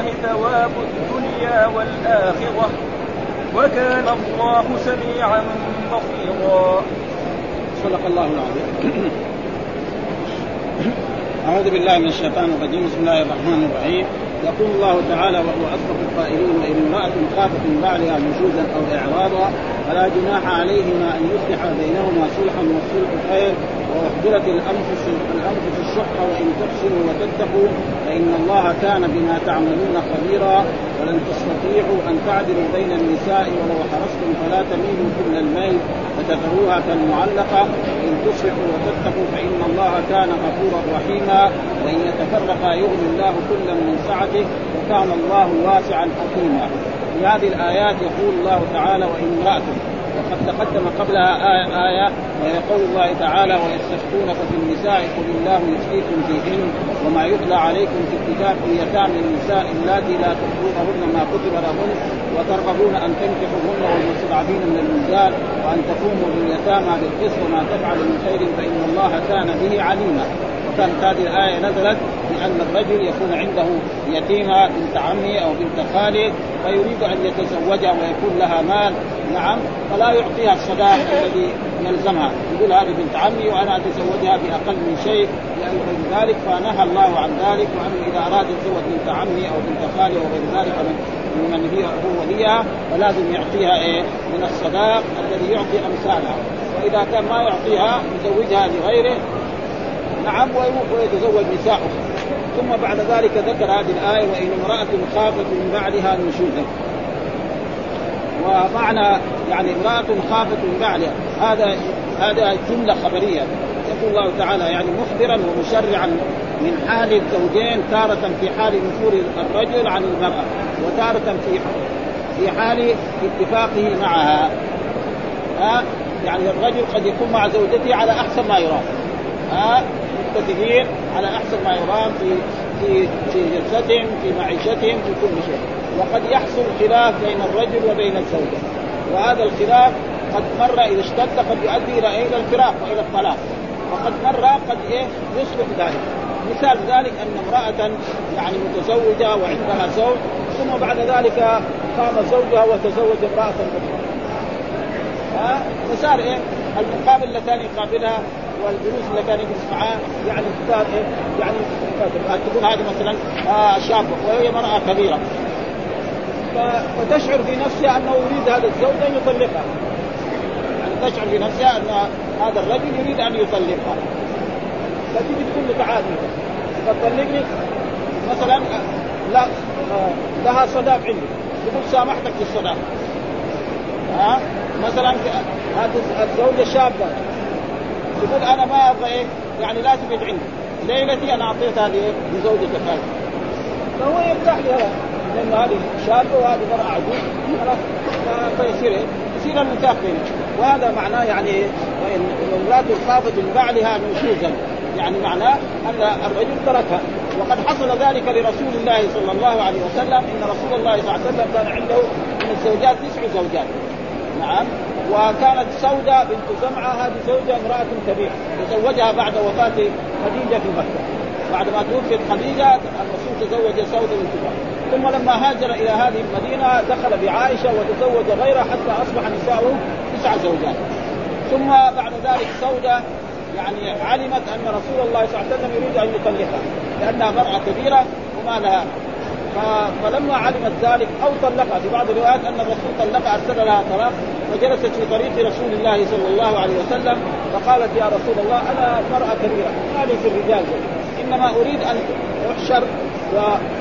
الله ثواب الدنيا والآخرة وكان الله سميعا بصيرا. صدق الله العظيم. أعوذ بالله من الشيطان الرجيم. بسم الله الرحمن الرحيم. يقول الله تعالى وهو أصدق القائلين وإن امرأة خافت من بعدها نشوزا أو إعراضا فلا جناح عليهما أن يصلح بينهما صلحا والصلح خير واحضرت الانفس الأنفس الشح وإن تحسنوا وتتقوا فإن الله كان بما تعملون خبيرا ولن تستطيعوا أن تعدلوا بين النساء ولو حرصتم فلا تميلوا كل الميل فتذروها كالمعلقة. وان تصلحوا وتتقوا فإن الله كان غفورا رحيما. وإن يتفرقا يغني الله كلا من سعته وكان الله واسعا حكيما. في هذه الآيات يقول الله تعالى وإن امرأة وقد تقدم قبلها آية, آية وهي قول الله تعالى ويستفتونك في النساء قل الله يفتيكم فيهن وما يتلى عليكم في الكتاب في يتامى النساء اللاتي لا تؤتونهن ما كتب لهن وترغبون أن تنكحوهن والمستضعفين من الرجال وأن تقوموا باليتامى بالقسط وما تفعل من خير فإن الله كان به عليما. وكانت هذه الآية نزلت بأن الرجل يكون عنده يتيمة بنت عمه أو بنت خاله فيريد أن يتزوجها ويكون لها مال. نعم فلا يعطيها الصداق الذي يلزمها. يقول هذه بنت عمي وأنا أتزوجها بأقل من شيء لأجل ذلك فنهى الله عن ذلك. وأنه إذا أراد يتزوج بنت عمي أو بنت خالي وغير ذلك من هي هو وليها فلازم يعطيها إيه؟ من الصداق الذي يعطي أمثالها. وإذا كان ما يعطيها يزوجها لغيره نعم ويتزوج نساء ثم بعد ذلك ذكر هذه الآية وإن امرأة خافت من بعدها نشوزا ومعنى يعني امرأة خافت من بعدها هذا هذا جملة خبرية. يقول الله تعالى يعني مخبرا ومشرعا من حال الزوجين تارة في حال نفور الرجل عن المرأة وتارة في في حال اتفاقه معها. ها؟ يعني الرجل قد يكون مع زوجته على أحسن ما يرام. ها متفقين على أحسن ما يرام في في في جلستهم في معيشتهم في كل شيء. وقد يحصل خلاف بين الرجل وبين الزوجة. وهذا الخلاف قد مر إذا اشتد قد يؤدي إلى إلى الفراق وإلى الطلاق. وقد مر قد إيه؟ يصلح ذلك. مثال ذلك أن امرأة يعني متزوجة وعندها زوج ثم بعد ذلك قام زوجها وتزوج امرأة أخرى. ها؟ فصار إيه؟ المقابل اللي كان يقابلها والجلوس اللي كان يجلس معاه يعني يعني تكون هذه مثلا آه شابه وهي مراه كبيرة. فتشعر في نفسها أنه يريد هذا الزوج أن يطلقها. يعني تشعر في نفسها أن هذا الرجل يريد أن يطلقها. فتيجي تقول له تعال تطلقني مثلا لا آه لها صداق عندي. تقول سامحتك في الصداق. ها؟ مثلا هذه الزوجة شابة. تقول أنا ما أبغى إيه؟ يعني لا تقعد عندي ليلتي أنا اعطيتها لزوجتك هذه. فهو يرتاح لها. لأنه هذه شابة وهذه مرأة عجوز. فيصير إيه؟ يصير بينهم. وهذا معناه يعني إيه؟ وان امراه خافت من بعدها نشوزا يعني معناه أن الرجل تركها. وقد حصل ذلك لرسول الله صلى الله عليه وسلم. إن رسول الله صلى الله عليه وسلم كان عنده من الزوجات تسع زوجات. نعم. وكانت سودة بنت زمعة هذه زوجة امرأة كبيرة تزوجها بعد وفاة خديجة في مكة. بعد ما توفيت خديجة الرسول تزوج سودة بنت زمعة. ثم لما هاجر إلى هذه المدينة دخل بعائشة وتزوج غيرها حتى أصبح نساؤه تسع زوجات. ثم بعد ذلك سودة يعني علمت أن رسول الله صلى الله عليه وسلم يريد أن يطلقها لأنها مرأة كبيرة وما لها. فلما علمت ذلك أو طلقها. في بعض الروايات أن الرسول طلقها ارسل لها طلاق فجلست في طريق رسول الله صلى الله عليه وسلم فقالت يا رسول الله أنا مراه كبيرة ما لي في الرجال إنما أريد أن أحشر.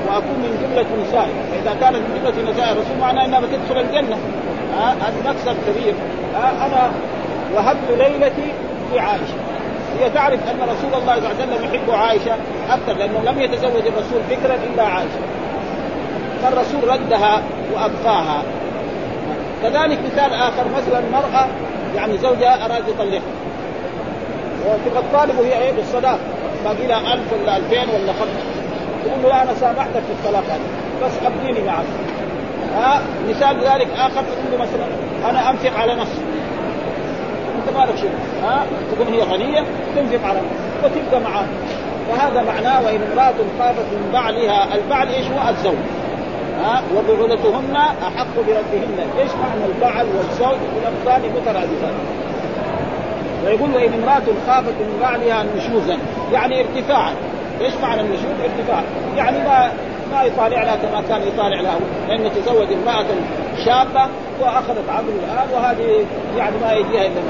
وأكون من جملة نسائي. فاذا كانت من جملة نساء الرسول معناه إنها بتدخل الجنة. ها هذا مكسب كبير. ها أنا وهبت ليلتي في عائشة. هي تعرف أن رسول الله صلى الله عليه وسلم يحب عائشة أكثر لأنه لم يتزوج الرسول بكرا إلا عائشة. فالرسول ردها وأبقاها. كذلك مثال آخر مثلا مرأة يعني زوجها أراد يطلقها. وتبقى الطالب وهي إيه بالصداق باقي لها 1000 ولا 2000 ولا 5 تقول له أنا سامحتك في الطلاق. هذا بس أبنيني معك. ها مثال ذلك آخر تقول له مثلا أنا أنفق على نفسي. أنت مالك شيء. ها تكون هي غنية تنفق على نفسها وتبقى معاه فهذا معناه وإن امرأة خافت من بعلها البعل إيش؟ هو الزوج. ها وبعولتهن أحق بردهن إيش معنى البعل والزوج والامثال مترادفان؟ ويقول وإن امرأة خافت من بعلها نشوزا يعني ارتفاعا. إيش معنى النشوز؟ ارتفاع. يعني ما ما يطالع لها كما كان يطالع لها لأنه تزوج امرأة شابة وأخذت عمرو الآن وهذه يعني ما يجيها إلا.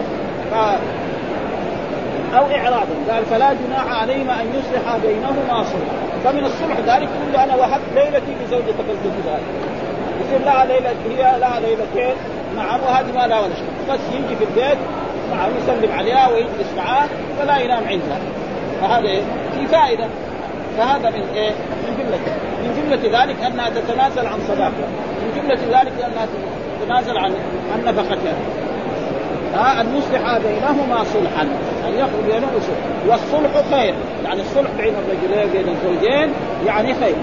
أو اعراضا. قال فلا جناح عليهما أن يصلح بينهما صلحا فمن الصلح ذلك يقول أنا وهبت ليلتي لزوجتك الجديد يصير لها ليلة هي لها ليلتين نعم وهذه ما لها ولا شيء بس يجي في البيت نعم يسلم عليها ويجلس معاه ولا ينام عندها. فهذا إيه؟ في فائدة. فهذا من إيه؟ من جملة. من جملة ذلك أنها تتنازل عن صداقها من جملة ذلك أنها تتنازل عن عن نفقتها. ها أن يصلح بينهما صلحا أن يخرج بينهما صلح والصلح خير يعني الصلح بين الرجلين بين الزوجين يعني خير.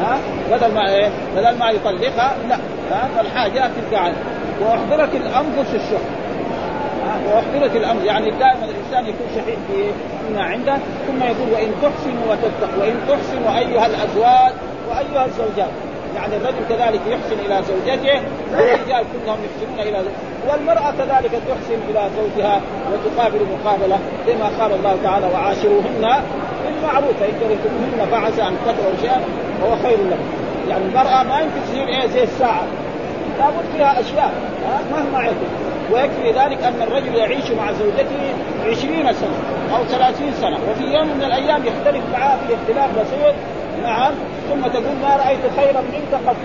ها بدل ما إيه؟ بدل ما يطلقها لا. ها فالحاجات تلقى عنه واحضرت الانفس الشح واحضرت الأمر. يعني دائما الإنسان يكون شحيح في ما عنده ثم يقول وإن تحسنوا وتتقوا وإن تحسنوا أيها الأزواج وأيها الزوجات. يعني الرجل كذلك يحسن إلى زوجته والرجال كلهم يحسنون إلى والمرأة كذلك تحسن إلى زوجها وتقابل مقابلة كما قال الله تعالى وعاشروهن بالمعروف فإن كرهتموهن فعسى أن تكرهوا شيئا وهو خير لكم. يعني المرأة ما يمكن تصير إيه زي الساعة. لابد فيها أشياء مهما عرفت ويكفي ذلك أن الرجل يعيش مع زوجته عشرين سنة أو ثلاثين سنة وفي يوم من الأيام يختلف معها في اختلاف بسيط نعم ثم تقول ما رأيت خيرا منك قط.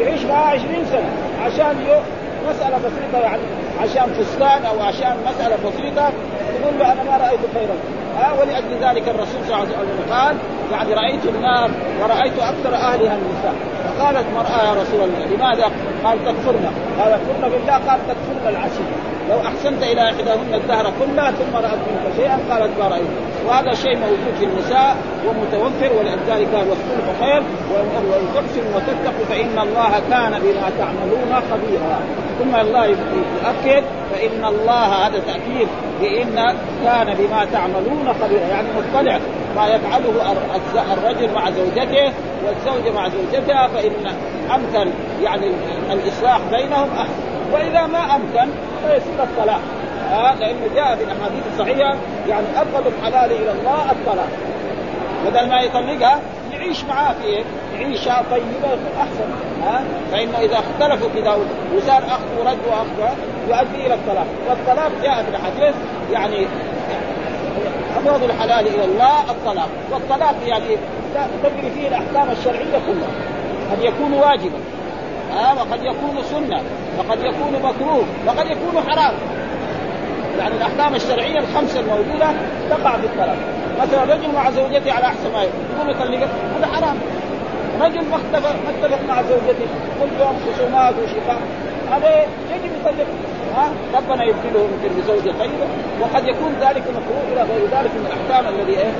يعيش معها عشرين سنة عشان مسألة بسيطة يعني عشان فستان أو عشان مسألة بسيطة تقول له أنا ما رأيت خيرا ها ولأجل ذلك الرسول صلى الله عليه وسلم قال يعني رأيت النار ورأيت أكثر أهلها النساء. فقالت مرأة يا رسول الله لماذا؟ قال تكفرنا قال يكفرن بالله. قال تكفرن العشر لو أحسنت إلى إحداهن الدهر كله ثم رأت منك شيئا قالت ما رأيت. وهذا شيء موجود في النساء ومتوفر ولذلك قال والصلح خير وان تحسنوا وتتقوا فإن الله كان بما تعملون خبيرا. ثم الله يؤكد فإن الله هذا تأكيد بإن كان بما تعملون خبيرا يعني مطلع. ما يفعله الرجل مع زوجته والزوجه مع زوجتها فإن أمكن يعني الإصلاح بينهم احسن وإذا ما أمكن فيصير الطلاق. آه لأنه جاء في الأحاديث الصحيحة يعني ابغض الحلال إلى الله الطلاق. بدل ما يطلقها يعيش معاه في؟ عيشة طيبة احسن ها؟ فانه إذا اختلفوا كذا وصار اخذ ورد واخذ يؤدي إلى الطلاق. والطلاق جاء في الحديث يعني ابغض الحلال إلى الله الطلاق. والطلاق يعني تجري فيه الأحكام الشرعية كلها. قد يكون واجبا آه وقد يكون سنة وقد يكون مكروه وقد يكون حرام. يعني الأحكام الشرعية الخمسة الموجودة تقع في الطلاق. مثلا رجل مع زوجته على أحسن ما يقول. يطلقها هذا حرام. رجل ما اختلف ما مع زوجته. كل يوم خصومات وشقاق هذا يجب يطلق ها؟ ربنا يبدله يمكن بزوجة طيبة. وقد يكون ذلك مكروه إلى غير ذلك من الأحكام الذي إيه؟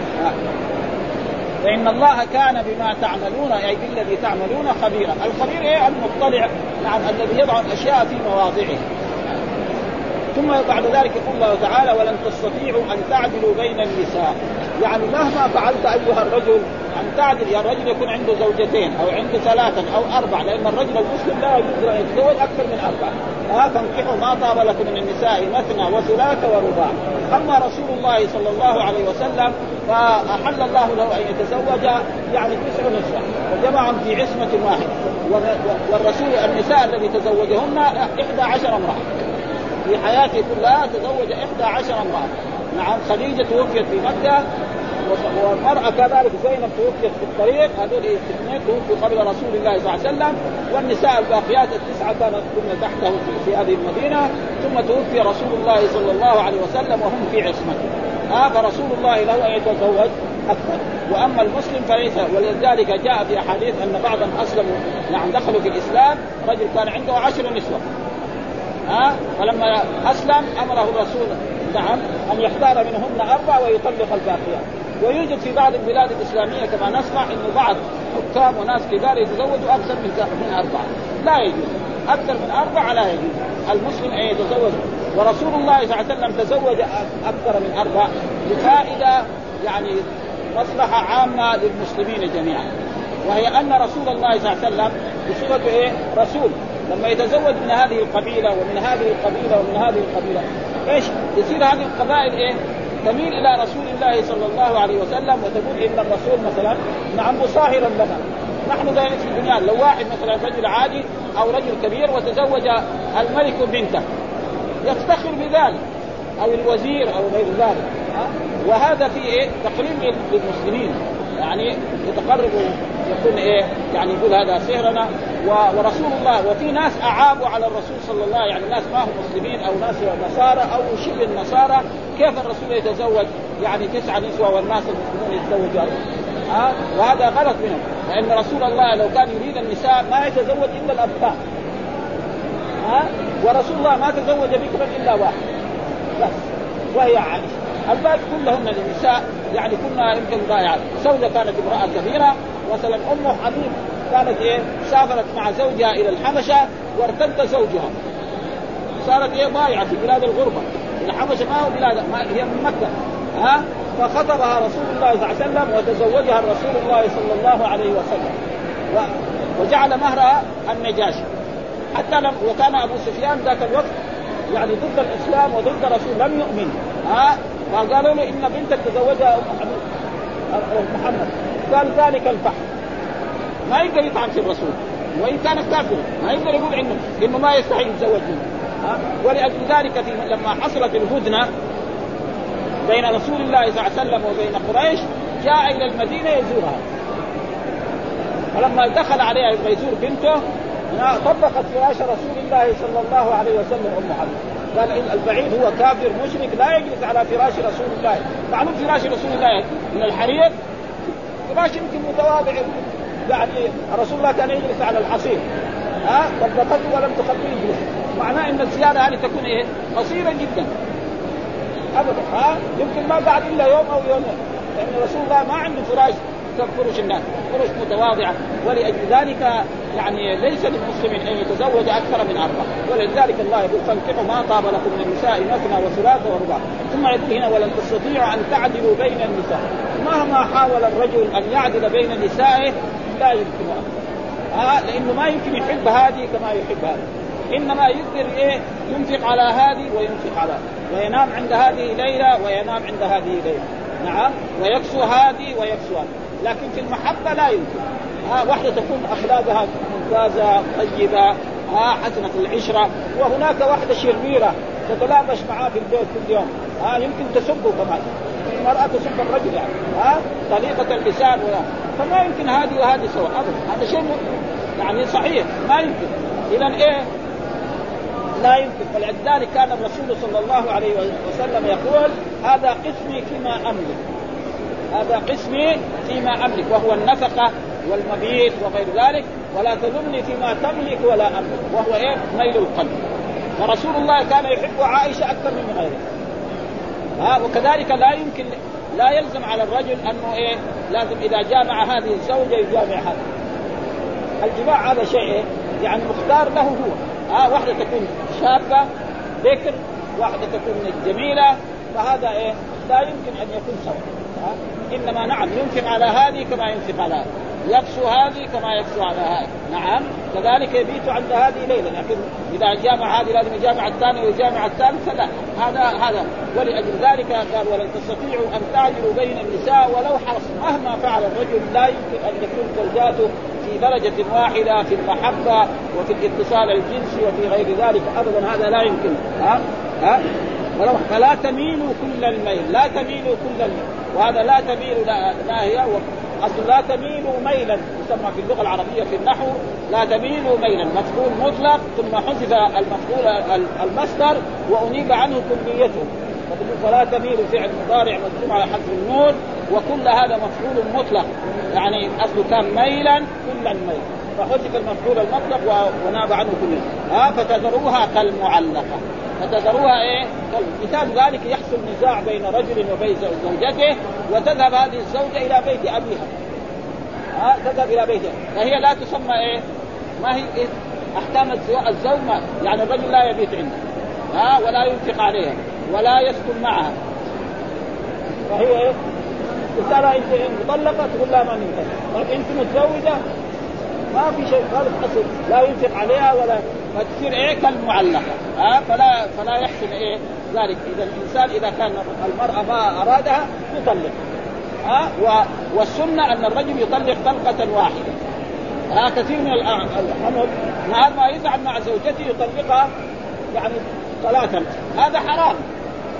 فإن الله كان بما تعملون أي بالذي تعملون خبيرا، الخبير إيه؟ المطلع نعم الذي يضع الأشياء في مواضعها. ثم بعد ذلك يقول الله تعالى ولن تستطيعوا أن تعدلوا بين النساء، يعني مهما فعلت أيها الرجل أن تعدل يا الرجل يكون عنده زوجتين أو عنده ثلاثة أو أربع لأن الرجل المسلم لا يجوز أن يتزوج أكثر من أربعة. ها فانكحوا ما طاب لكم من النساء مثنى وثلاث ورباع. أما رسول الله صلى الله عليه وسلم فأحل الله له أن يتزوج يعني تسع نسوة. وجمعهم في عصمة واحدة. والرسول النساء الذي تزوجهن إحدى عشر امرأة. في حياته كلها تزوج إحدى عشر امرأة. نعم خديجة توفيت في مكة والمرأة كذلك زينب توفيت في الطريق هذول الاثنين توفوا قبل رسول الله صلى الله عليه وسلم والنساء الباقيات التسعة كانت كن تحته في هذه المدينة ثم توفي رسول الله صلى الله عليه وسلم وهم في عصمته آه فرسول الله له أن يتزوج أكثر. وأما المسلم فليس ولذلك جاء في أحاديث أن بعضهم أسلموا نعم دخلوا في الإسلام رجل كان عنده عشر نسوة. ها؟ فلما أسلم أمره الرسول نعم. أن يختار منهن أربع ويطلق الباقيات ويوجد في بعض البلاد الإسلامية كما نسمع إنه بعض حكام وناس كبار يتزوجوا أكثر من من اربعه لا يجوز. أكثر من اربعه لا يجوز. المسلم أن يتزوج. ورسول الله صلى الله عليه وسلم تزوج أكثر من أربع لفائدة يعني مصلحة عامة للمسلمين جميعا. وهي أن رسول الله صلى الله عليه وسلم بصفته إيه؟ رسول. لما يتزوج من هذه القبيلة ومن هذه القبيلة ومن هذه القبيلة إيش؟ يصير هذه القبائل إيه؟ تميل إلى رسول الله صلى الله عليه وسلم وتقول إن الرسول مثلا نعم مصاهرا لنا. نحن دائما في الدنيا؟ لو واحد مثلا رجل عادي أو رجل كبير وتزوج الملك بنته يفتخر بذلك أو الوزير أو غير ذلك. وهذا في إيه؟ تقريب للمسلمين يعني يتقربوا يكون إيه؟ يعني يقول هذا سهرنا ورسول الله وفي ناس أعابوا على الرسول صلى الله عليه يعني ناس ما هم مسلمين أو ناس نصارى أو شبه النصارى. كيف الرسول يتزوج؟ يعني تسعة نسوة والناس المسلمون يتزوجوا ها؟ وهذا غلط منهم. لأن رسول الله لو كان يريد النساء ما يتزوج إلا الابكار ها؟ ورسول الله ما تزوج بكرا إلا واحد. بس. وهي عائشة. الباقي كلهن للنساء يعني كنا يمكن ضايعات سودة كانت امرأة كبيرة مثلا أم حبيب كانت إيه سافرت مع زوجها إلى الحبشة وارتد زوجها. صارت إيه ضايعة في بلاد الغربة. الحبشة ما هو بلاد ما هي من مكة. ها؟ فخطبها رسول الله صلى الله عليه وسلم وتزوجها رسول الله صلى الله عليه وسلم. و... وجعل مهرها النجاشي. حتى لم وكان أبو سفيان ذاك الوقت يعني ضد الإسلام وضد رسول لم يؤمن. ها؟ فقالوا له إن بنتك تزوجها ام محمد. قال ذلك الفحم. ما يقدر يطعن في الرسول. وإن كان كافر ما يقدر يقول انه إنه ما يستحي يتزوج منه. ولأجل ذلك لما حصلت الهدنة بين رسول الله صلى الله عليه وسلم وبين قريش جاء إلى المدينة يزورها. فلما دخل عليها يبغى يزور بنته طبقت فراش رسول الله صلى الله عليه وسلم أم حبيب قال البعيد هو كافر مشرك لا يجلس على فراش رسول الله. معلوم فراش رسول الله من الحرير؟ فراش يمكن متواضع. يعني رسول الله كان يجلس على الحصير. ها؟ طبقته ولم تخليه يجلس. معناه إن الزيادة هذه تكون إيه؟ قصيرة جدا. ابدا. ها؟ يمكن ما بعد إلا يوم أو يومين. لأن رسول الله ما عنده فراش. كفرش الناس فرش متواضعة. ولأجل ذلك يعني ليس للمسلم أن يتزوج أكثر من أربعة. ولذلك الله يقول فانكحوا ما طاب لكم من النساء مثنى وثلاث ورباع. ثم يقول هنا ولن تستطيعوا أن تعدلوا بين النساء. مهما حاول الرجل أن يعدل بين نسائه لا يمكن. آه لأنه ما يمكن يحب هذه كما يحب هذه. إنما يقدر إيه؟ ينفق على هذه وينفق على وينام عند هذه ليلة وينام عند هذه ليلة. نعم؟ ويكسو هذه ويكسو هذه. لكن في المحبة لا يمكن. ها واحدة تكون أخلاقها ممتازة طيبة ها حسنة العشرة. وهناك واحدة شريره تتلابش معاه في البيت كل يوم. ها يمكن تسبه كمان. المرأة تسب الرجل يعني. ها طريقة اللسان ولا. فما يمكن هذه وهذه سواء أبدا. هذا شيء يعني صحيح. ما يمكن. إذا إيه؟ لا يمكن. فلذلك كان الرسول صلى الله عليه وسلم يقول هذا قسمي فيما أملك. هذا قسمي فيما أملك وهو النفقة والمبيت وغير ذلك ولا تلمني فيما تملك ولا أملك وهو إيه؟ ميل القلب. فرسول الله كان يحب عائشة أكثر من غيره. ها؟ وكذلك لا يمكن لا يلزم على الرجل أنه إيه؟ لازم إذا جامع هذه الزوجة يجامع هذه الجماع هذا شيء إيه؟ يعني مختار له هو. ها؟ واحدة تكون شابة بكر واحدة تكون جميلة فهذا إيه؟ لا يمكن أن يكون سواء. إنما نعم ينفق على هذه كما ينفق على هذه. يكسو هذه كما يكسو على هذه. نعم كذلك يبيت عند هذه ليله لكن إذا جامع هذه لازم يجامع الثاني ويجامع الثالث فلا. هذا هذا. ولأجل ذلك قال ولن تستطيعوا أن تعدلوا بين النساء ولو حرص. مهما فعل الرجل لا يمكن أن يكون زوجاته في درجة واحدة في المحبة وفي الاتصال الجنسي وفي غير ذلك. أبدا هذا لا يمكن. ها؟ ها؟ فلا تميلوا كل الميل. لا تميلوا كل الميل. وهذا لا تميل لا, لا هي أصل لا تميل ميلا يسمى في اللغة العربية في النحو لا تميل ميلا مفعول مطلق ثم حذف المفعول المصدر وأنيب عنه كليته. فلا تميل فعل مضارع مجزوم على حذف النون وكل هذا مفعول مطلق. يعني أصله كان ميلا كل الميل فحذف المفعول المطلق وناب عنه كله. ها فتذروها كالمعلقة. فتذروها إيه؟ مثال ذلك يحصل نزاع بين رجل وبين زوجته وتذهب هذه الزوجة إلى بيت أبيها. ها تذهب إلى بيتها. فهي لا تسمى إيه؟ ما هي إيه؟ احكام الزوج ما يعني الرجل لا يبيت عنده. ها ولا ينفق عليها ولا يسكن معها. فهي إيه؟ قلت لها إنت مطلقة تقول لا ما ننفق. طيب إنت متزوجة؟ ما في شيء خالص أصل لا ينفق عليها ولا فتصير إيه؟ كالمعلقة. ها؟ فلا فلا يحسن إيه؟ ذلك. إذا الإنسان إذا كان المرأة ما أرادها يطلق. ها؟ والسنة أن الرجل يطلق طلقة واحدة. ها؟ كثير من الحمل نهار ما يزعل مع زوجته يطلقها يعني ثلاثا هذا حرام.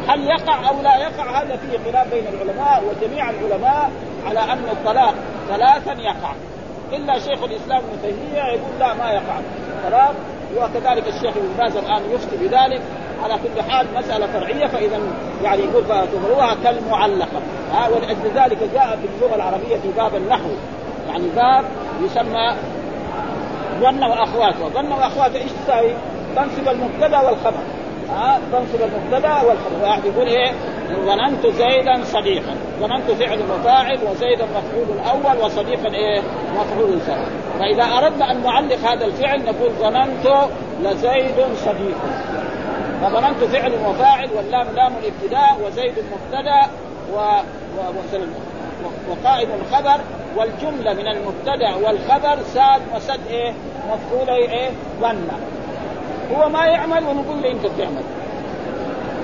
هل يقع أو لا يقع؟ هذا فيه خلاف بين العلماء وجميع العلماء على أن الطلاق ثلاثا يقع. إلا شيخ الإسلام ابن تيمية يقول لا ما يقع. الطلاق وكذلك الشيخ ابن باز الآن يفتي بذلك. على كل حال مسألة فرعية فاذا يعني يقول فتظهروها كالمعلقة. ها ولأجل ذلك جاء في اللغة العربية في باب النحو. يعني باب يسمى ظن واخواته ظن واخواته إيش تساوي؟ تنصب المبتدأ والخبر. ها تنصب المبتدأ والخبر يقول إيه؟ ظننت زيدا صديقا. ظننت فعل وفاعل وزيدا مفعول الأول وصديقا إيه؟ مفعول ثاني فإذا أردنا أن نعلق هذا الفعل نقول ظننت لزيد صديق. فظننت فعل وفاعل واللام لام الابتداء وزيد مبتدأ و... و... وقائم الخبر والجملة من المبتدأ والخبر ساد وسد إيه؟ مفعولي إيه؟ ظن. هو ما يعمل ونقول له انت بتعمل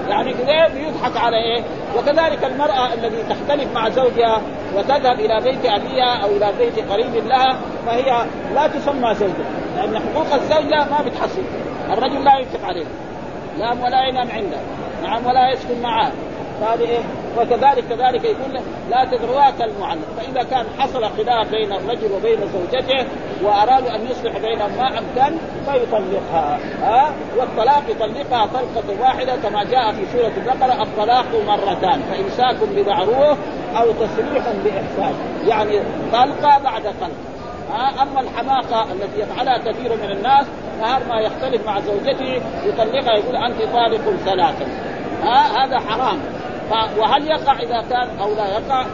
يعني كذا بيضحك على إيه؟ وكذلك المرأة التي تختلف مع زوجها وتذهب إلى بيت أبيها أو إلى بيت قريب لها فهي لا تسمى زوجة لأن حقوق الزوجة ما بتحصل. الرجل لا ينفق عليها. نعم ولا ينام عنده. نعم ولا يسكن معه. فهذه إيه وكذلك كذلك يقول لا تذروها كالمعلق فإذا كان حصل خلاف بين الرجل وبين زوجته وارادوا أن يصلح بينهم ما أمكن فيطلقها. ها؟ والطلاق يطلقها طلقة واحدة كما جاء في سورة البقرة الطلاق مرتان. فإمساك بمعروف أو تسريح بإحسان. يعني طلقة بعد طلقه أما الحماقة التي يفعلها كثير من الناس نهار ما يختلف مع زوجته يطلقها يقول أنت طالق ثلاثا. هذا حرام. وهل يقع إذا كان أو لا يقع؟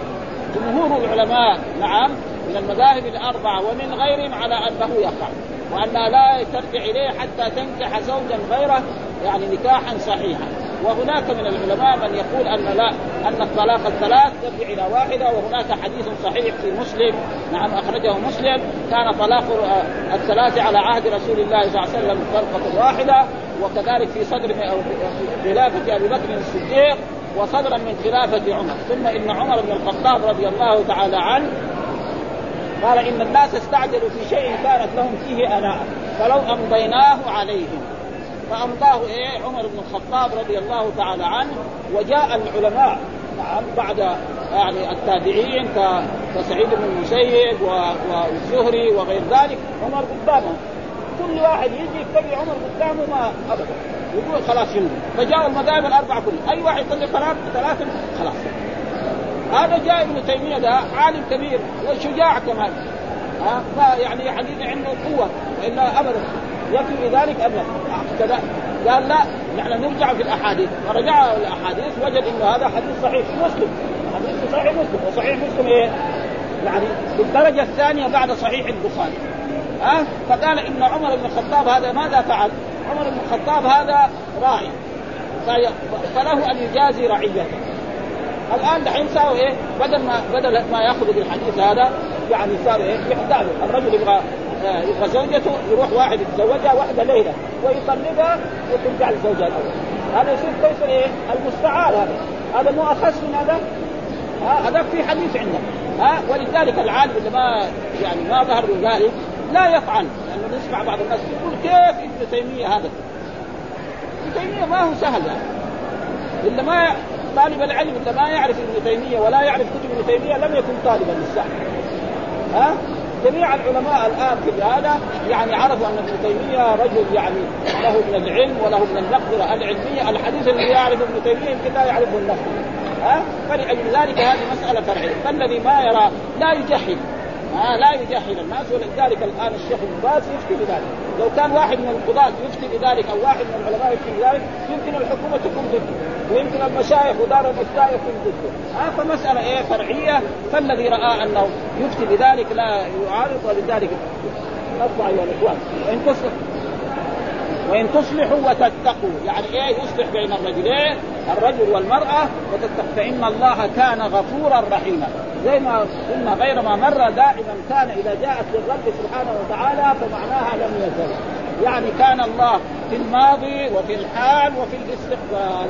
جمهور العلماء نعم من المذاهب الأربعة ومن غيرهم على أنه يقع وانها لا ترجع إليه حتى تنكح زوجا غيره يعني نكاحا صحيحا. وهناك من العلماء من يقول أن لا أن الطلاق الثلاث ترجع إلى واحدة وهناك حديث صحيح في مسلم نعم أخرجه مسلم كان طلاق الثلاث على عهد رسول الله صلى الله عليه وسلم طلقه واحدة وكذلك في صدر خلافه أبي بكر الصديق وصدرا من خلافة عمر. ثم إن عمر بن الخطاب رضي الله تعالى عنه قال إن الناس استعجلوا في شيء كانت لهم فيه أناء فلو أمضيناه عليهم. فأمضاه إيه؟ عمر بن الخطاب رضي الله تعالى عنه وجاء العلماء نعم بعد يعني التابعين كسعيد بن المسيب والزهري وغير ذلك عمر قدامهم. كل واحد يجي يتبع عمر قدامه ما أبدا. يقول خلاص يمضي فجاءوا المذاهب الاربعه كلها أي واحد يطلق ثلاث ثلاثة خلاص. هذا جاء ابن تيمية ده عالم كبير وشجاع كمان. ها؟ ما يعني حديث عنده قوة والا أبدا. يكفي ذلك ابدا كذا. قال لا نحن نرجع في الأحاديث. فرجع الأحاديث وجد إنه هذا حديث صحيح مسلم. حديث صحيح مسلم. وصحيح مسلم إيه؟ يعني في الدرجه الثانية بعد صحيح البخاري. ها أه؟ فقال إن عمر بن الخطاب هذا ماذا فعل؟ عمر بن الخطاب هذا راعي فله أن يجازي رعيته الآن دحين ساوي إيه؟ بدل ما بدل ما ياخذ بالحديث هذا يعني صار إيه؟ يحتاج الرجل يبغى آه، يبغى زوجته يروح واحد يتزوجها واحدة ليلة ويطلقها وترجع لزوجها الأول هذا يصير كيف إيه؟ المستعار هذا هذا مو أخس من هذا هذا في حديث عندنا ها ولذلك العالم اللي ما يعني ما ظهر له ذلك لا يفعل. لأنه نسمع بعض الناس. يقول كيف ابن تيمية هذا؟ ابن تيمية ما هو سهل يعني. إلا ما طالب العلم اللي ما يعرف ابن تيمية ولا يعرف كتب ابن تيمية لم يكن طالبا للسهل. ها؟ جميع العلماء الآن في هذا يعني عرفوا أن ابن تيمية رجل يعني له من العلم وله من المقدره العلمية. الحديث الذي يعرف ابن تيمية يمكن لا يعرفه الناس ها؟ فلأجل ذلك هذه مسألة فرعية. فالذي ما يرى لا يجحد. آه لا يجاهل الناس ولذلك الآن الشيخ باز يفتي بذلك، لو كان واحد من القضاة يفتي بذلك أو واحد من العلماء يفتي بذلك يمكن الحكومة تكون ضده، ويمكن المشايخ ودار الافتاء يكون ضده، آه فمسألة إيه فرعية. فالذي رأى أنه يفتي بذلك لا يعارض ولذلك نرفع ايها الإخوان. وإن تصل وإن تصلحوا وتتقوا. يعني إيه يصلح بين الرجلين الرجل وتتقوا فإن الله كان غفورا رحيما. زي ما قلنا غير ما مر دائما كان إذا جاءت للرب سبحانه وتعالى فمعناها لم يزل. يعني كان الله في الماضي وفي الحال وفي الاستقبال.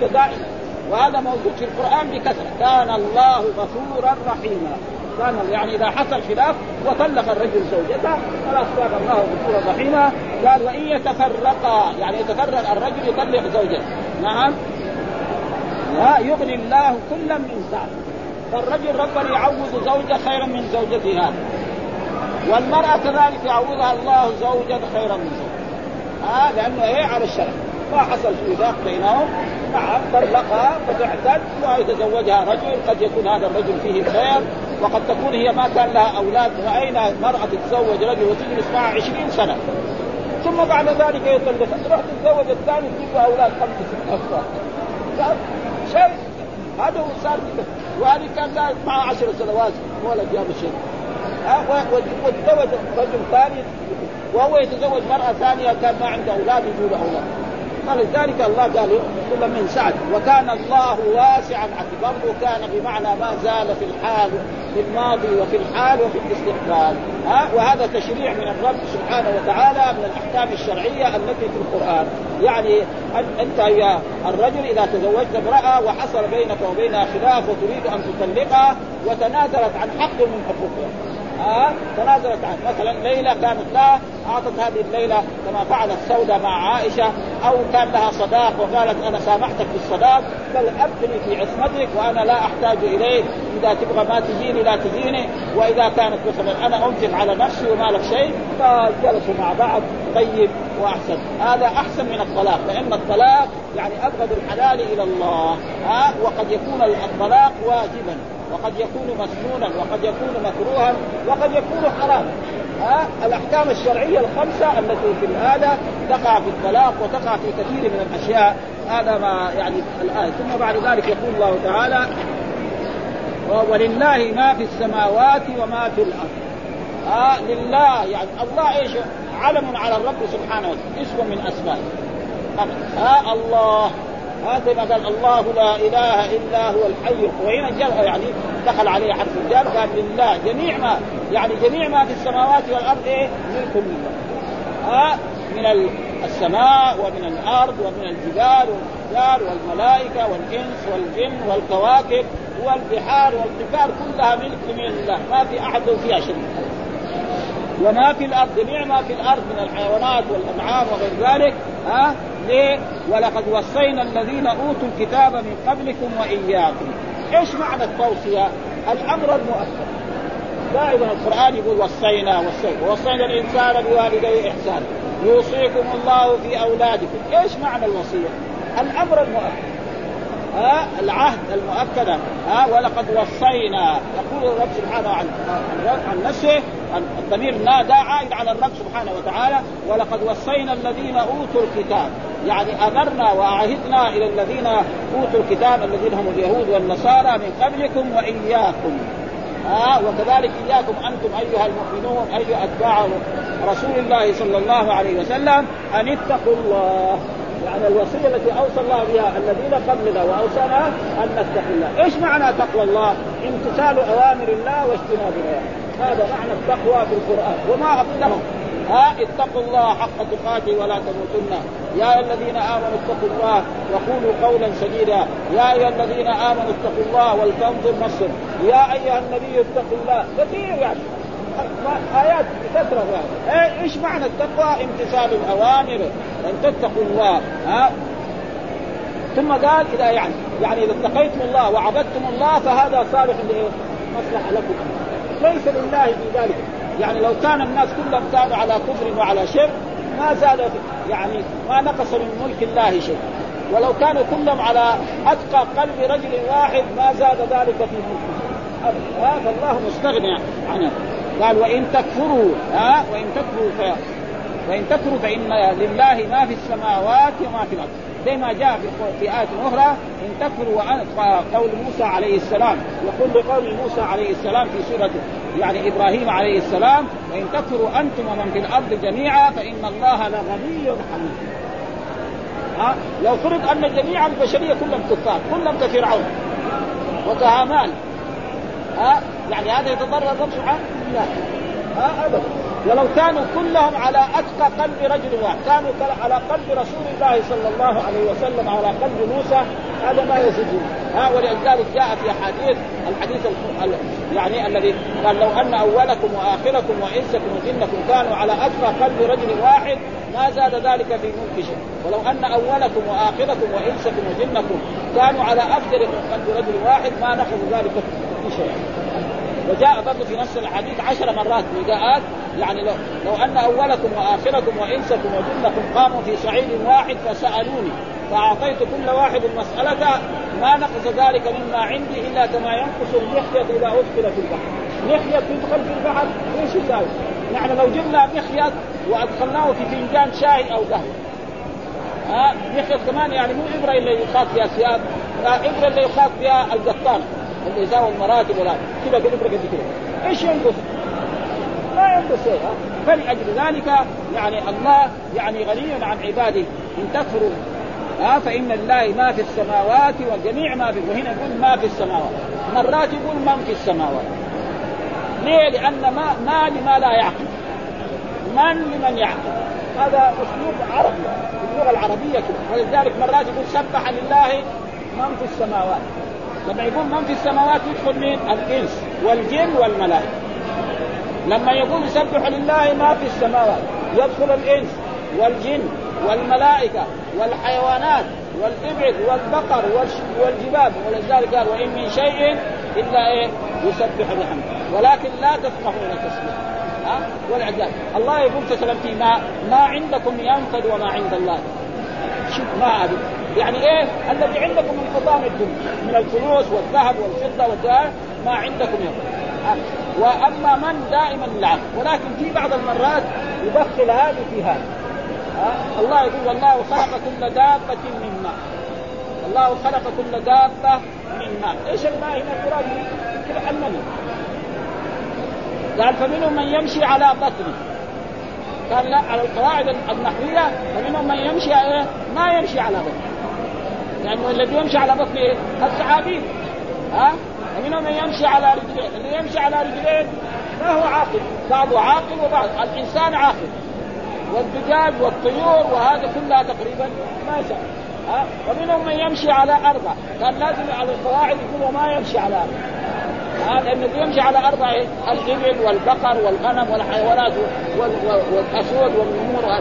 كذا دائما. وهذا موجود في القرآن بكثرة. كان الله غفورا رحيما. يعني إذا حصل خلاف وطلق الرجل زوجته خلاص كان الله غفورا رحيما قال وإن يتفرقا يعني يتفرق الرجل يطلق زوجته. نعم. لا يغني الله كلا من سعه فالرجل ربنا يعوض زوجة خيرا من زوجتها. والمرأة كذلك يعوضها الله زوجا خيرا من زوجها. آه لأنه إيه؟ على الشرع. ما حصل ذاك بينهم. نعم طلقها فتعتد ويتزوجها رجل. قد يكون هذا الرجل فيه خير وقد تكون هي ما كان لها أولاد. رأينا مراه تتزوج رجل وتجلس معه 20 سنة. ثم بعد ذلك يطلقها. تروح تتزوج الثاني تجيب أولاد خمس ست أطفال. شيء. هذا هو صار وهذه كان معه عشر سنوات. ولد جاب شيء وتزوج رجل ثاني. وهو يتزوج مرأة ثانية كان ما عنده أولاد يجوا أولاد. فلذلك الله قال كل من سعد وكان الله واسعا برضه كان بمعنى ما زال في الحال في الماضي وفي الحال وفي الاستقبال. ها؟ وهذا تشريع من الرب سبحانه وتعالى من الأحكام الشرعية التي في القرآن. يعني أنت يا الرجل إذا تزوجت امرأة وحصل بينك وبينها خلاف وتريد أن تطلقها وتنازلت عن حق من حقوقها. ها تنازلت عنه مثلا ليلى كانت لها أعطت هذه الليلة كما فعلت سودة مع عائشة أو كان لها صداق وقالت أنا سامحتك بالصداق بل ابقني في عصمتك وأنا لا أحتاج إليك إذا تبغى ما تجيني لا تجيني وإذا كانت مثلا أنا أنفق على نفسي وما لك شيء فجلسوا مع بعض طيب وأحسن. هذا أحسن من الطلاق لأن الطلاق يعني أبغض الحلال إلى الله ها وقد يكون الطلاق واجبا. وقد يكون مسنونا وقد يكون مكروها وقد يكون حراما. ها؟ الأحكام الشرعية الخمسة التي في هذا تقع في الطلاق وتقع في كثير من الأشياء. هذا ما يعني الايه ثم بعد ذلك يقول الله تعالى ولله ما في السماوات وما في الأرض. آه لله يعني الله إيش؟ علم على الرب سبحانه وتعالى. اسم من أسمائه. آه الله. هذا ما قال الله لا إله إلا هو الحي وهنا جاء يعني دخل عليه حرف الجر قال لله جميع ما يعني جميع ما في السماوات والأرض إيه؟ ملك لله ها؟ من السماء ومن الأرض ومن الجبال والاشجار والملائكة والإنس والجن والكواكب والبحار والقفار كلها ملك لله ما في أحد فيها شريك وما في الأرض جميع ما في الأرض من الحيوانات والأنعام وغير ذلك ها؟ ليه؟ ولقد وصينا الذين أوتوا الكتاب من قبلكم وإياكم. إيش معنى التوصية؟ الأمر المؤكد. دائما القرآن يقول وصينا وصينا ووصينا الإنسان بوالديه إحسانا يوصيكم الله في أولادكم، إيش معنى الوصية؟ الأمر المؤكد. ها العهد المؤكد ها ولقد وصينا. يقول الرب سبحانه عن عن نفسه الضمير نادى عائد على الرب سبحانه وتعالى. ولقد وصينا الذين أوتوا الكتاب. يعني أمرنا وعهدنا إلى الذين أوتوا الكتاب الذين هم اليهود والنصارى من قبلكم وإياكم. آه وكذلك إياكم أنتم أيها المؤمنون أيها أتباع رسول الله صلى الله عليه وسلم أن اتقوا الله. يعني الوصية التي أوصى الله بها الذين قبلنا وأوصانا أن نتقي الله، إيش معنى تقوى الله؟ امتثال أوامر الله واجتناب نواهيه، هذا معنى التقوى في القرآن. وما اقلهم ها اتقوا الله حق تقاته ولا تموتن. يا أيها الذين آمنوا اتقوا الله وقولوا قولا سديدا. يا أيها الذين آمنوا اتقوا الله ولتنظر نفس. يا أيها النبي اتقوا الله. كثير يعني آيات بكثره يعني إيش معنى التقوى؟ امتثال الأوامر. أن تتقوا الله. ها؟ ثم قال اذا يعني. يعني إذا اتقيتم الله وعبدتم الله فهذا صالح مصلحه لكم. ليس لله في ذلك. يعني لو كان الناس كلهم كانوا على كفر وعلى شرك ما زاد يعني ما نقص من ملك الله شيء. ولو كانوا كلهم على أتقى قلب رجل واحد ما زاد ذلك في ملكه. هذا الله مستغني عنه. قال وإن تكفروا ها؟ وإن تكفروا ف... وإن تكفروا فإن لله ما في السماوات وما في الأرض. زي ما جاء في آية أخرى إن تكفروا قول موسى عليه السلام يقول بقول موسى عليه السلام في سورة يعني إبراهيم عليه السلام وإن تكفروا أنتم ومن في الأرض جميعا فإن الله لغني حميد. ها؟ لو فرض أن جميع البشرية كلهم كفار كلهم كفرعون وكهامان ها؟ يعني هذا يتضرر الرب سبحانه؟ لا ها ابدا. ولو كانوا كلهم على أتقى قلب رجل واحد كانوا على قلب رسول الله صلى الله عليه وسلم على قلب موسى هذا ما يزيدون. ها ولذلك جاء في احاديث الحديث يعني الذي قال لو أن أولكم وآخركم وإنسكم وجنكم كانوا على أتقى قلب رجل واحد ما زاد ذلك في ملك شيء. ولو أن أولكم وآخركم وإنسكم وجنكم كانوا على أفضل قلب رجل واحد ما نقص ذلك في شيء. وجاء برضه في نفس الحديث عشر مرات نداءات يعني لو, لو أن أولكم وآخركم وإنسكم وجنكم قاموا في صعيد واحد فسألوني فأعطيت كل واحد مسالته ما نقص ذلك مما عندي إلا كما ينقص المخيط إذا أدخل في البحر. مخيط يدخل في البحر؟ إيش يساوي؟ يعني لو جبنا مخيط وأدخلناه في فنجان شاي أو قهوه ها مخيط كمان يعني مو إبرة اللي يخاط فيها ثياب لا إبرة اللي يخاط فيها القطان. اللي يساوي المراتب ولا كذا بالابره قد كذا. إيش ينقص؟ لا ينقص شيء فلأجل ذلك يعني الله يعني غني عن عباده. إن تكفروا ها؟ فإن لله ما في السماوات وجميع ما في وهنا يقول ما في السماوات. مرات يقول من في السماوات. ليه؟ لأن ما ما لما لا يعقل. من لمن يعقل؟ هذا أسلوب عربي اللغة العربية كده. ولذلك مرات يقول سبح لله من في السماوات. لما يقول من في السماوات يدخل مين؟ الإنس والجن والملائكة. لما يقول يسبح لله ما في السماوات يدخل الإنس والجن والملائكة والحيوانات والإبل والبقر والجبال. ولذلك قال وإن من شيء إلا إيه؟ يسبح بحمده. ولكن لا تسمحون تسبيح ها؟ والعجاب الله يقول مثلا في ما ما عندكم ينفد وما عند الله. شوف ما هذه يعني إيه؟ الذي عندكم من حطام الدنيا من الفلوس والذهب والفضة والذهب ما عندكم ينفد وأما من دائما العقل ولكن في بعض المرات يدخل هذه في هذا. الله يقول والله خلق كل دابة من ماء. الله خلق كل دابة من ماء. إيش الماء هنا؟ يمكن المني قال فمنهم من يمشي على بطنه. قال لا على القواعد النحوية فمنهم من يمشي على ما يمشي على بطنه. لأنه الذي يمشي على بطنه إيه؟ الثعابين. ها؟ ومنهم من يمشي على رجلين. اللي يمشي على رجلين ما هو عاقل. بعضه عاقل وبعض الإنسان عاقل. والدجاج والطيور وهذا كلها تقريبا ما يسمع ها؟ ومنهم من يمشي على أربع كان لازم على القواعد يقول وما يمشي على أربع هذا الذي يمشي على أربع؟ الإبل والبقر والغنم والحيوانات والأسود والنمور ها؟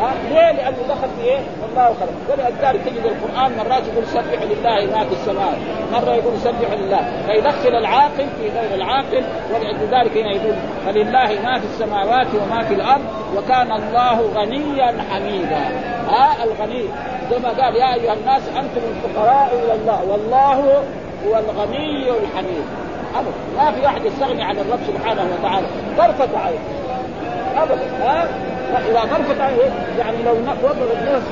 ها؟ ليه؟ لأنه دخل في إيه؟ الله خلق ولذلك تجد القرآن مرات يقول سبح لله ما في السماء مرة يقول سبح لله. فيدخل العاقل في غير العاقل ولذلك هنا يقول فلله ما في السماوات وما في الأرض وكان الله غنيا حميدا. ها؟ الغني. ما قال يا أيها الناس أنتم الفقراء إلى الله والله هو الغني الحميد. أبدا. ما في أحد يستغني عن الرب سبحانه وتعالى. طرفة عين أبدا. ها؟ إذا عين يعني لو وضع الناس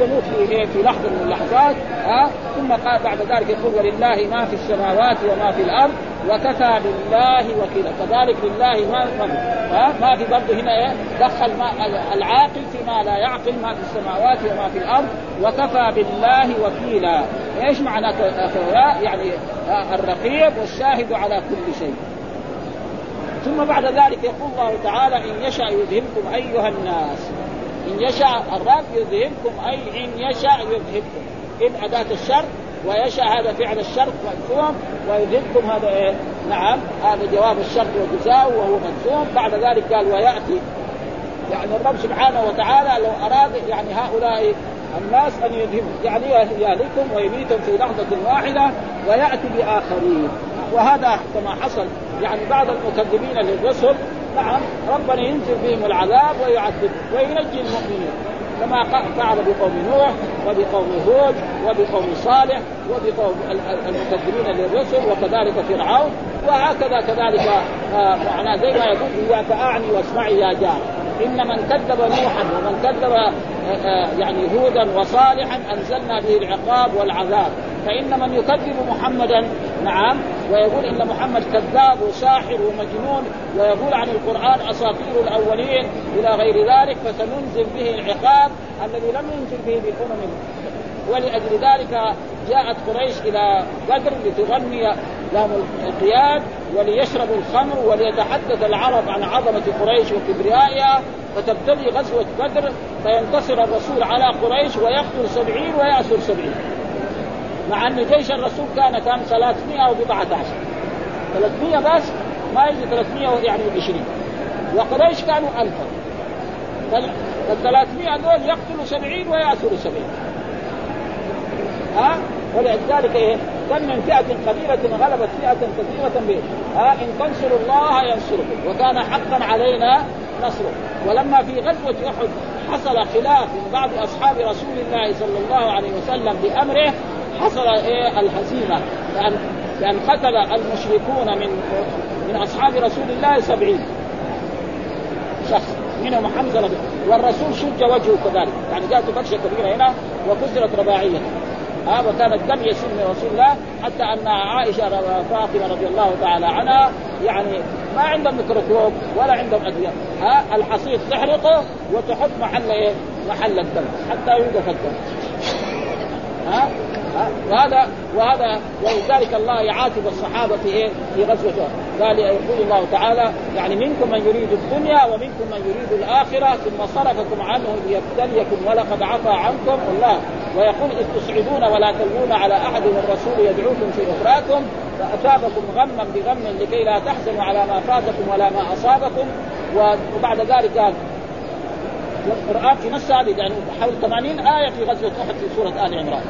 يموت في إيه في لحظة من اللحظات ها؟ ثم قال بعد ذلك يقول ولله ما في السماوات وما في الأرض وكفى بالله وكيلا. كذلك لله ما ها؟ ما في برضه هنا إيه؟ دخل ما العاقل فيما لا يعقل ما في السماوات وما في الأرض وكفى بالله وكيلا. إيش معنى يعني الرقيب والشاهد على كل شيء؟ ثم بعد ذلك يقول الله تعالى إن يشا يذهبكم أيها الناس. إن يشاء الرب يذهبكم أي إن يشاء يذهبكم. إن اداه الشر ويشاء هذا فعل الشرط مجزوم ويذهبكم هذا إيه؟ نعم هذا جواب الشرط وجزاء وهو مجزوم بعد ذلك قال ويأتي يعني الرب سبحانه وتعالى لو أراد يعني هؤلاء الناس أن يذهبوا يعني يهلكهم ويميتهم في لحظة واحدة ويأتي بآخرين. وهذا كما حصل يعني بعض المكذبين للرسل نعم ربنا ينزل بهم العذاب ويعذبهم وينجي المؤمنين. كما فعل بقوم نوح وبقوم هود وبقوم صالح وبقوم المكذبين للرسل وكذلك فرعون وهكذا كذلك آه، معناه زي ما يقول إياك أعني واسمعي يا جار. إن من كذب نوحا ومن كذب آه، آه، يعني هودا وصالحا أنزلنا به العقاب والعذاب. فإن من يكذب محمدا نعم ويقول إن محمد كذاب وساحر ومجنون ويقول عن القرآن أساطير الأولين إلى غير ذلك فسننزل به العقاب الذي لم ينزل به بالامم ولأجل ذلك جاءت قريش إلى بدر لتغني لهم القياد وليشربوا الخمر وليتحدث العرب عن عظمة قريش وكبريائها. فتبتدي غزوة بدر فينتصر الرسول على قريش ويقتل سبعين ويأسر سبعين. مع أن جيش الرسول كان كان 300 وبضعة عشر. 300 بس ما يجي 300 يعني 20 وقريش كانوا 1000 فال 300 دول يقتلوا 70 ويأسروا 70 ها؟ ولذلك إيه؟ كم من فئة قليلة غلبت فئة كثيرة به ها؟ إن تنصروا الله ينصركم. وكان حقا علينا نصره. ولما في غزوة أحد حصل خلاف من بعض أصحاب رسول الله صلى الله عليه وسلم بأمره حصل إيه الهزيمة؟ لأن لأن قتل المشركون من من أصحاب رسول الله سبعين شخص منهم حمزة والرسول شج وجهه كذلك. يعني جاءت بكشة كبيرة هنا وكسرت رباعية. ها وكان الدم يسيل من رسول الله حتى أن عائشة فاطمة رضي الله تعالى عنها يعني ما عندهم ميكروسكوب ولا عندهم أدوية. ها الحصير تحرقه وتحط محل إيه؟ محل الدم حتى يوقف الدم. ها؟ وهذا وهذا ولذلك الله يعاتب الصحابة في إيه؟ في غزوة قال يقول الله تعالى يعني منكم من يريد الدنيا ومنكم من يريد الآخرة ثم صرفكم عنه ليبتليكم ولقد عفى عنكم الله. ويقول إذ تصعدون ولا تلوون على أحد والرسول يدعوكم في أخراكم فاثابكم غما بغم لكي لا تحزنوا على ما فاتكم ولا ما أصابكم. وبعد ذلك قال والقران في نفس هذه يعني حول 80 آية في غزوة أحد في سورة آل عمران.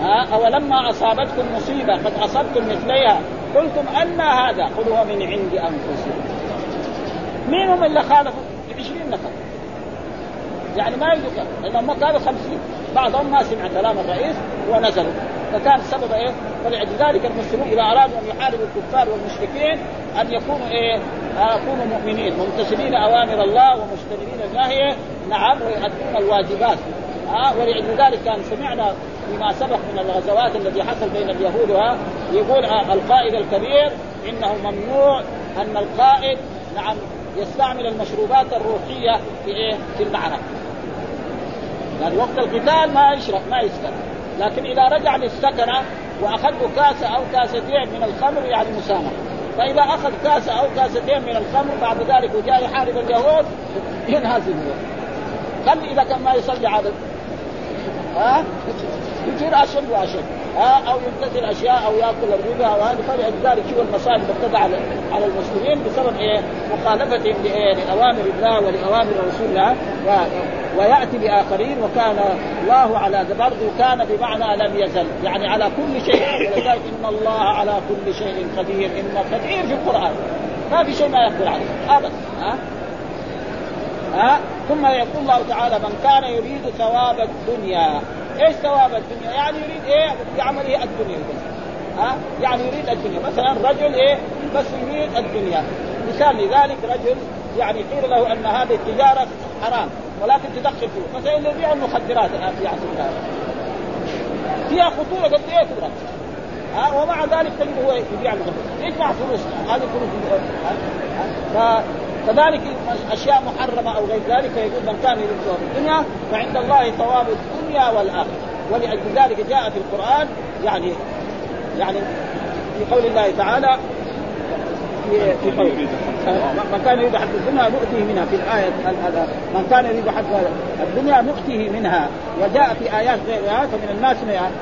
ها؟ أولما أصابتكم مصيبة قد أصبتم مثليها. قلتم أن هذا قل هو من عند أنفسكم. مين هم اللي خالفوا؟ 20 نفر. يعني ما يجوا لأنهم كانوا 50 بعضهم ما سمع كلام الرئيس ونزلوا. فكان السبب إيه؟ فلذلك المسلمون إذا أرادوا أن يحاربوا الكفار والمشركين أن يكونوا إيه؟ يكونوا مؤمنين ممتثلين أوامر الله ومجتنبين النهي نعم ويؤدون الواجبات. ها ولذلك كان سمعنا فيما سبق من الغزوات التي حصل بين اليهود وها يقول القائد الكبير إنه ممنوع أن القائد نعم يستعمل المشروبات الروحية في إيه؟ في المعركة. يعني وقت القتال ما يشرب ما يسكر، لكن إذا رجع للسكنة واخذ كاسه أو كاستين من الخمر يعني مسامحة. فإذا أخذ كاسه أو كاستين من الخمر بعد ذلك وجاء يحارب اليهود ينهزم خلي إذا كان ما يصلي عدد ها يصير أشد وأشد. ها أو يمتثل أشياء أو يأكل الربا أو هذا. فلذلك شو المصائب المبتدعه على على المسلمين بسبب إيه؟ مخالفتهم لإيه؟ لأوامر الله ولأوامر رسول الله. ويأتي بآخرين وكان الله على برضه كان بمعنى لم يزل. يعني على كل شيء. ولذلك إن الله على كل شيء قدير. إن كثير في القرآن. ما في شيء ما يقدر عليه. ابدا. ها؟ ها؟ ثم يقول الله تعالى من كان يريد ثواب الدنيا إيش ثواب الدنيا؟ يعني يريد إيه؟ بعمله الدنيا؟ بس ها؟ يعني يريد الدنيا. مثلا رجل إيه؟ بس يريد الدنيا. مثال لذلك رجل يعني قيل له أن هذه التجارة حرام ولكن تدخل فيه. مثلا اللي يبيع المخدرات الآن في عصر فيها خطورة قد إيه كبرى ها؟ ومع ذلك تجد هو يبيع المخدرات. يجمع فلوس هذه فلوس كذلك أشياء محرمة أو غير ذلك يقول من كان يريد ثواب الدنيا فعند الله ثواب الدنيا والآخرة. ولأجل ذلك جاء في القرآن يعني يعني في قول الله تعالى في في قول من كان يريد حق الدنيا نؤتيه منها. في الآية من كان يريد حق الدنيا نؤتيه منها. وجاء في آيات غيرها فمن الناس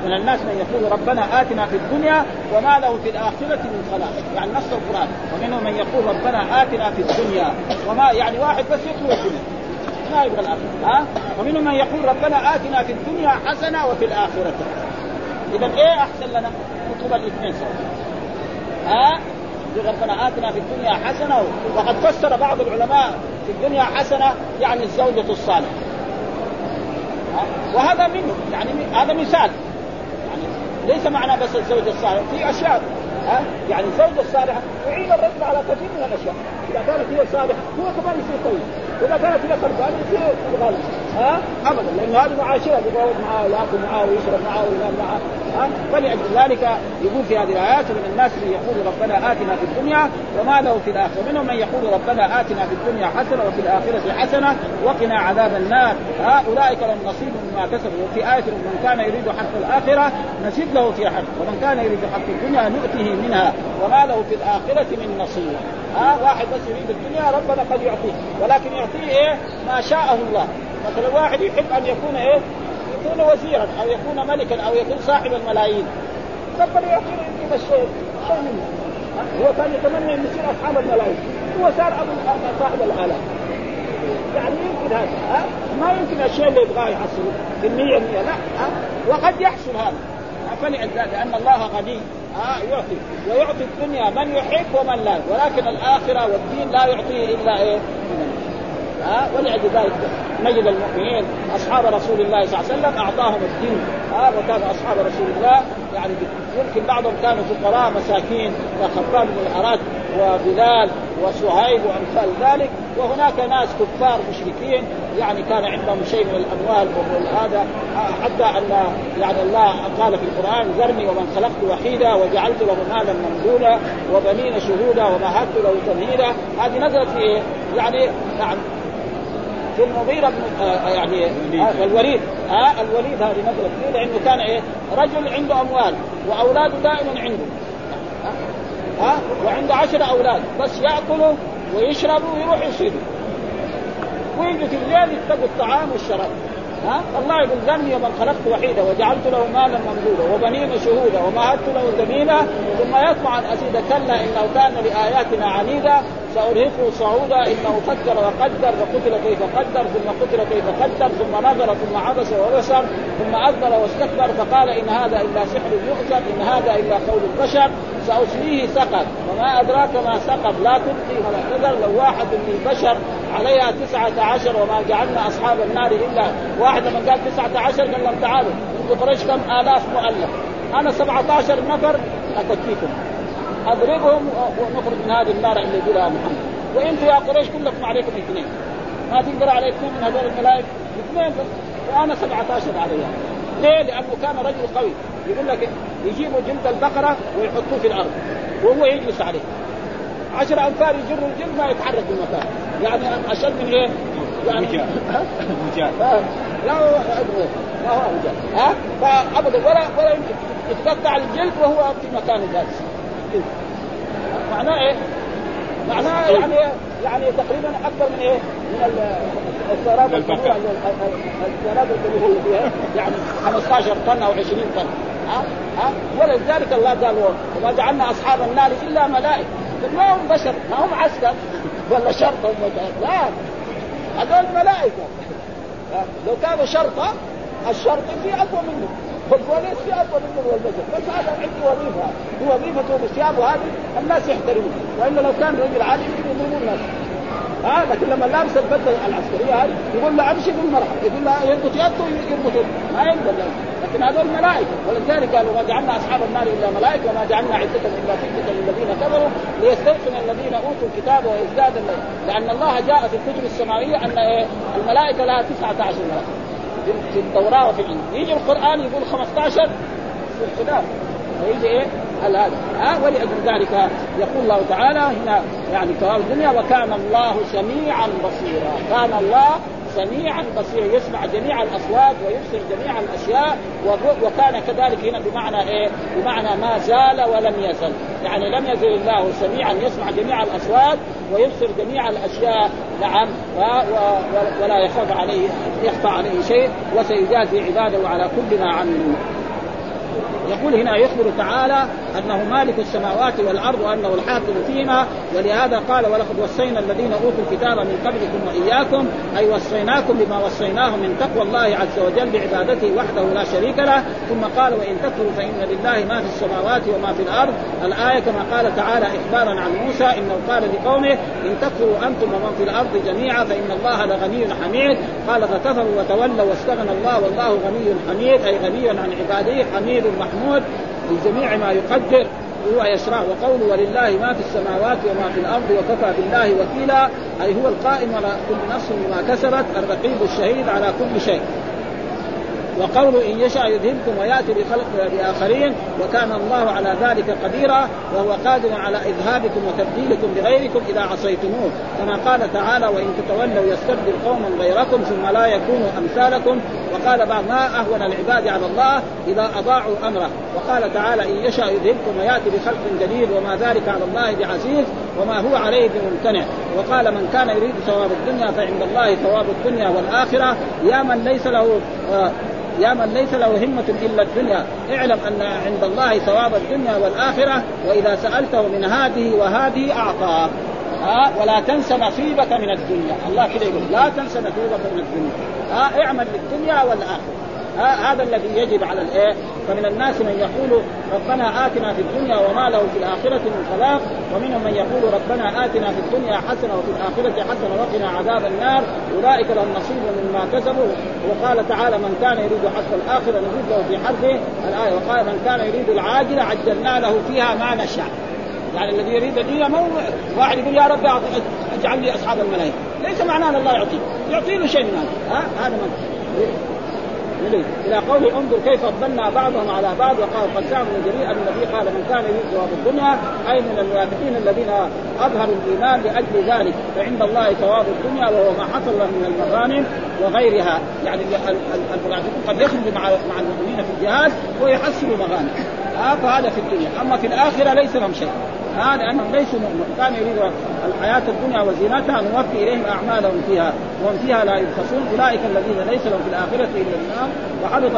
من الناس من يقول ربنا آتنا في الدنيا وما له في الآخرة من خلاق. يعني نص القرآن. ومنهم من يقول ربنا آتنا في الدنيا وما يعني واحد بس يطلب الدنيا. ما يبغى الآخرة. ها؟ ومنهم من يقول ربنا آتنا في الدنيا حسنة وفي الآخرة. إذا إيه أحسن لنا؟ نطلب الاثنين سوا. ها؟ ربنا اتنا في الدنيا حسنة وقد فسر بعض العلماء في الدنيا حسنة يعني الزوجة الصالحة. وهذا منه يعني هذا مثال. يعني ليس معنى بس الزوجة الصالحة في أشياء. ها؟ يعني الزوجة الصالحة تعين الرجل على كثير من الأشياء. إذا كانت هي صالحة هو كمان يصير طيب. وإذا كانت هي خربانه يصير غلط ها؟ ابدا لأنه هذه معاشرة يقعد معاه وياكل معاه ويشرب معاه وينام معاه ها؟ فلأجل ذلك يقول في هذه الآيات من الناس من يقول ربنا آتنا في الدنيا وما له في الآخرة. ومنهم من يقول ربنا آتنا في الدنيا حسنة وفي الآخرة حسنة وقنا عذاب النار. ها اولئك لهم نصيب مما كسبوا. وفي آية من كان يريد حق الآخرة نزيد له في حق ومن كان يريد حق الدنيا نؤته منها وما له في الآخرة من نصيب. ها؟ واحد بس يريد الدنيا ربنا قد يعطيه ولكن يعطيه إيه؟ ما شاءه الله. مثلا واحد يحب أن يكون إيه؟ يكون وزيرا أو يكون ملكا أو يكون صاحب الملايين. ربنا يعطيه يجيب الشيء. شيء منه هو كان يتمنى أن يصير أصحاب الملايين. هو صار أبو صاحب الالاف يعني يمكن هذا ها؟ ما يمكن الشيء اللي يبغاه يحصله بالمية مية لا ها؟ وقد يحصل هذا. فلذلك لأن الله غني ها؟ يعطي. ويعطي الدنيا من يحب ومن لا. ولكن الآخرة والدين لا يعطيه إلا إيه؟ ها؟ ولأجل ذلك. نجد المؤمنين أصحاب رسول الله صلى الله عليه وسلم أعطاهم الدين. ها وكان أصحاب رسول الله يعني يمكن بعضهم كانوا فقراء مساكين كخباب بن الأراد وبلال وصهيب وأمثال ذلك. وهناك ناس كفار مشركين يعني كان عندهم شيء من الأموال وهذا حتى أن يعني الله قال في القرآن ذرني ومن خلقت وحيدا وجعلت له مالا ممدودا وبنين شهودا ومهدت له تمهيدا. هذه نزلت في يعني نعم في المغيرة بن آه يعني آه الوليد. آه الوليد هذه نزلت فيه لأنه كان إيه؟ رجل عنده أموال وأولاده دائما عنده. ها آه وعنده عشر أولاد. بس يأكلوا ويشربوا ويروحوا يصيدوا. ويجوا في الليل يتقوا الطعام والشراب. ها؟ الله يقول ذنبي ومن خلقت وحيدا وجعلت له مالا ممدودا وبنين شهودا ومهدت له جميلا ثم يطمع أن أزيد كلا إنه كان لآياتنا عنيدا سأرهقه صعودا إنه فكر وقدر فقتل كيف قدر ثم قتل كيف قدر ثم نظر ثم عبس وبصر ثم اذبر واستكبر فقال إن هذا إلا سحر يؤثر إن هذا إلا قول البشر ساصليه سقط وما أدراك ما سقط لا تبقي ولا تذر لو واحد من البشر عليها تسعة عشر وما جعلنا أصحاب النار إلا واحد من قال تسعة عشر قال لهم تعالوا أنتم قريش كم؟ آلاف مؤلف. سبعة عشر نفر أكفيكم أضربهم ونخرج من هذه النار اللي يقولها محمد. وأنتم يا قريش كلكم عليكم اثنين. ما تقدر على اثنين من هذول الملائكة؟ اثنين بس. سبعة عشر عليها ليه؟ لأنه كان رجل قوي. يقول لك يجيبوا جلد البقرة ويحطوه في الأرض. وهو يجلس عليه. عشر أنفار يجروا الجلد ما يتحرك من مكانه يعني أشد من إيه؟ يعني رجال لا هو ما هو رجال ها؟ فأبدا ولا ولا يمكن. يتقطع الجلد وهو في مكانه جالس. معناه إيه؟ معناه يعني يعني تقريبا أكثر من إيه؟ من السيارات السيارات اللي فيها يعني 15 طن أو 20 طن. ها؟ ها؟ ولذلك الله قال وما جعلنا أصحاب النار إلا ملائكة. ما هم بشر ما هم عسكر. ولا شرطه لا. هذول ملائكه لو كانوا شرطة الشرط في أقوى منه والبوليس في أقوى منه والبشر بس هذا عندي وظيفة. هو وظيفته بثيابه هذه الناس يحترمون. وإلا لو كان رجل عادي يضربون الناس. ها آه لكن لما لابس البدله العسكرية هذه يقول له أمشي بالمرحله يقول له يربط يده يربط ما يقدر لكن هذول ملائكة. ولذلك قالوا ما جعلنا أصحاب النار إلا ملائكة وما جعلنا عدتهم إلا فتنة للذين كفروا ليستيقن الذين أوتوا الكتاب ويزداد لأن الله جاء في الكتب السماوية أن إيه الملائكة لها 19 ملائكة. في التوراة وفي الإنجيل. يجي القرآن يقول 15 في الخلاف ويجي إيه؟ هذا ها ولأجل ذلك يقول الله تعالى هنا يعني ثواب الدنيا وكان الله سميعا بصيرا. كان الله سميعا بصيرا يسمع جميع الأصوات ويبصر جميع الأشياء وكان كذلك هنا بمعنى إيه؟ بمعنى ما زال ولم يزل، يعني لم يزل الله سميعا يسمع جميع الأصوات ويبصر جميع الأشياء. نعم. ولا يخاف عليه يخفى عليه شيء وسيجازي عباده على كل ما عملوا. يقول هنا يخبر تعالى أنه مالك السماوات والأرض وأنه الحاكم فيما ولهذا قال ولقد وصينا الذين أوتوا الكتاب من قبلكم وإياكم أي وصيناكم بما وصيناه من تقوى الله عز وجل بعبادته وحده لا شريك له ثم قال وإن تكفروا فإن لله ما في السماوات وما في الأرض الآية كما قال تعالى إخبارا عن موسى إنه قال لقومه إن تكفروا أنتم ومن في الأرض جميعا فإن الله لغني حميد قال فكفروا وتولوا واستغنى الله والله غني حميد أي غني عن عباده حميد محمود بجميع ما يقدر هو يشرع وقول ولله ما في السماوات وما في الأرض وكفى بالله وكيلا أي هو القائم على كل نفس بما كسبت الرقيب الشهيد على كل شيء. وقوله إن يشاء يذهبكم ويأتي بخلق بآخرين وكان الله على ذلك قديرا وهو قادر على إذهابكم وتبديلكم بغيركم إذا عصيتموه. كما قال تعالى وإن تتولوا يستبدل قوما غيركم ثم لا يكونوا أمثالكم. وقال بعض ما أهون العباد على الله إذا أضاعوا أمره. وقال تعالى إن يشاء يذهبكم ويأتي بخلق جديد وما ذلك على الله بعزيز. وما هو عليه بممتنع. وقال من كان يريد ثواب الدنيا فعند الله ثواب الدنيا والآخرة. يا من ليس له آه يا من ليس له همة إلا الدنيا. اعلم أن عند الله ثواب الدنيا والآخرة. وإذا سألته من هذه وهذه أعطاك ها ولا تنس نصيبك من الدنيا. الله كده يقول لا تنس نصيبك من الدنيا. ها اعمل للدنيا والآخرة. هذا الذي يجب على الإيه؟ فمن الناس من يقول ربنا آتنا في الدنيا وما له في الآخرة من خلاق ومنهم من يقول ربنا آتنا في الدنيا حسنة وفي الآخرة حسنة وقنا عذاب النار أولئك لهم نصيب مما كسبوا. وقال تعالى من كان يريد حق الآخرة نزيد له في حرفه. الآية وقال من كان يريد العاجله عجلنا له فيها ما نشاء. يعني الذي يريد الدنيا ما هو واحد يقول يا رب أجعل لي أصحاب الملائكة. ليس معناه أن الله يعطيه يعطي له شيء من هذا. ها؟ هذا إليه إلى قول انظر كيف فضلنا بعضهم على بعض وقال قد زعم جميعا النبي قال من كان يريد ثواب الدنيا أي من المنافقين الذين أظهروا الإيمان لأجل ذلك فعند الله ثواب الدنيا وهو ما حصل من المغانم وغيرها. يعني المنافقون قد يخرجوا مع مع المؤمنين في الجهاد ويحصلوا مغانم. آه فهذا في الدنيا. أما في الآخرة ليس لهم شيء. هذا آه أنهم ليسوا مؤمنين كان يريد الحياة الدنيا وزينتها نوفي إليهم أعمالهم فيها وهم فيها لا يبخسون. أولئك الذين ليس لهم في الآخرة إلا النار وحبط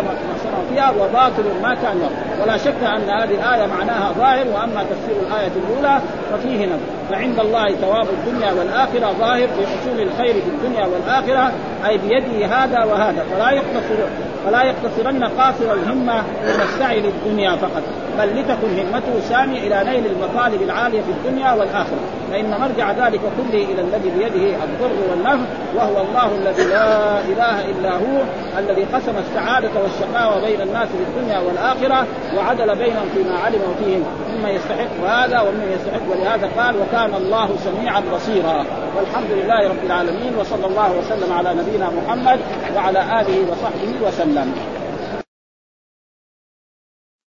فيها وباطل ما كان ولا شك أن هذه الآية معناها ظاهر وأما تفسير الآية الأولى ففيه نظر. فعند الله ثواب الدنيا والآخرة ظاهر بحصول الخير في الدنيا والآخرة أي بيده هذا وهذا. فلا يقتصر فلا يقتصرن قاصر الهمة من السعي للدنيا فقط بل لتكن همته سامية إلى نيل المطالب العالية في الدنيا والآخرة. فإن مرجع ذلك كله إلى الذي بيده الضر والنفع وهو الله الذي لا إله إلا هو الذي قسم السعادة والشقاوة بين الناس في الدنيا والآخرة وعدل بينهم فيما علم فيهم. ممن يستحق هذا وممن يستحق ولهذا قال وكان الله سميعا بصيرا والحمد لله رب العالمين وصلى الله وسلم على نبينا محمد وعلى آله وصحبه وسلم.